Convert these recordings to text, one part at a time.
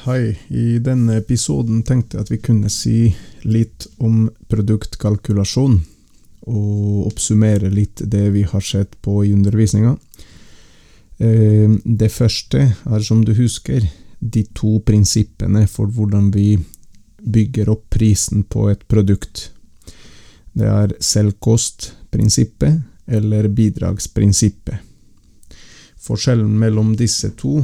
Hei, i denne episoden tenkte jeg at vi kunne si litt om produktkalkulasjon, og oppsummere litt det vi har sett på i undervisninga. Eh, det første er, som du husker, de to prinsippene for hvordan vi bygger opp prisen på et produkt. Det er selvkostprinsippet eller bidragsprinsippet. Forskjellen mellom disse to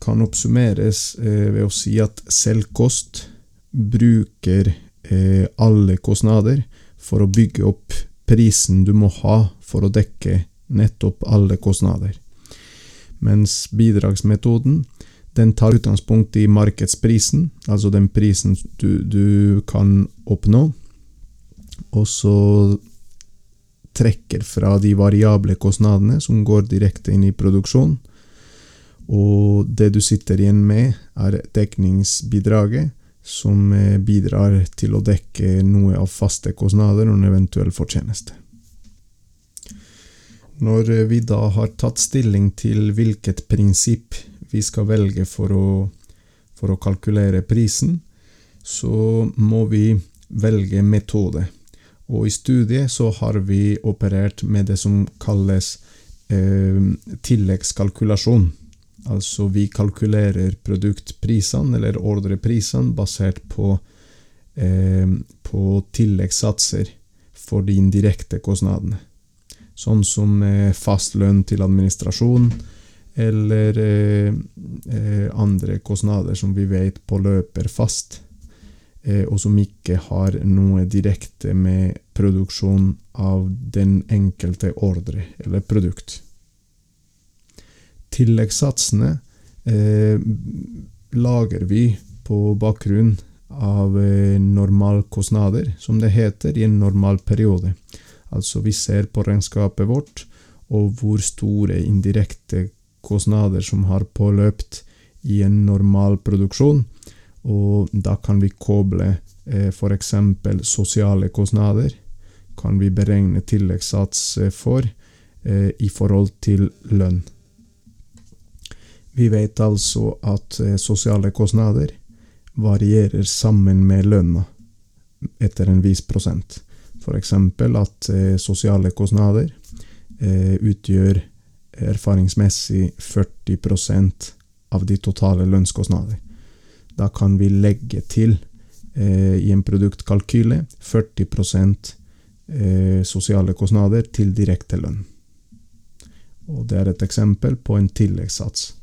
kan oppsummeres eh, ved å si at selvkost bruker eh, alle kostnader for å bygge opp prisen du må ha for å dekke nettopp alle kostnader. Mens bidragsmetoden den tar utgangspunkt i markedsprisen, altså den prisen du, du kan oppnå, og så trekker fra de variable kostnadene som går direkte inn i produksjon, og det du sitter igjen med, er dekningsbidraget, som eh, bidrar til å dekke noe av faste kostnader og en eventuell fortjeneste. Når vi da har tatt stilling til hvilket prinsipp vi skal velge for å, for å kalkulere prisen, så må vi velge metode. Og i studiet så har vi operert med det som kalles eh, tilleggskalkulasjon. Altså vi kalkulerer produktprisene, eller ordreprisene, basert på, eh, på tilleggssatser for de indirekte kostnadene. Sånn som eh, fast lønn til administrasjon, eller eh, eh andre kostnader som vi vet på løper fast, eh, og som ikke har noe direkte med produksjon av den enkelte ordre eller produkt tilleggssatsene eh, lager vi på bakgrunn av eh, normalkostnader, som det heter, i en normal periode. Altså vi ser på regnskapet vårt og hvor store indirekte kostnader som har påløpt i en normal produksjon, og da kan vi koble eh, f.eks. sosiale kostnader. Kan vi beregne tilleggssats eh, for eh, i forhold til lønn. Vi vet altså at eh, sosiale kostnader varierer sammen med lønna etter en viss prosent. F.eks. at eh, sosiale kostnader eh, utgjør erfaringsmessig 40% av de totale lønnskostnader. Da kan vi legge til i en produktkalkyle 40% sosiale kostnader til direkte lønn. Og det er et eksempel på en tilleggssats.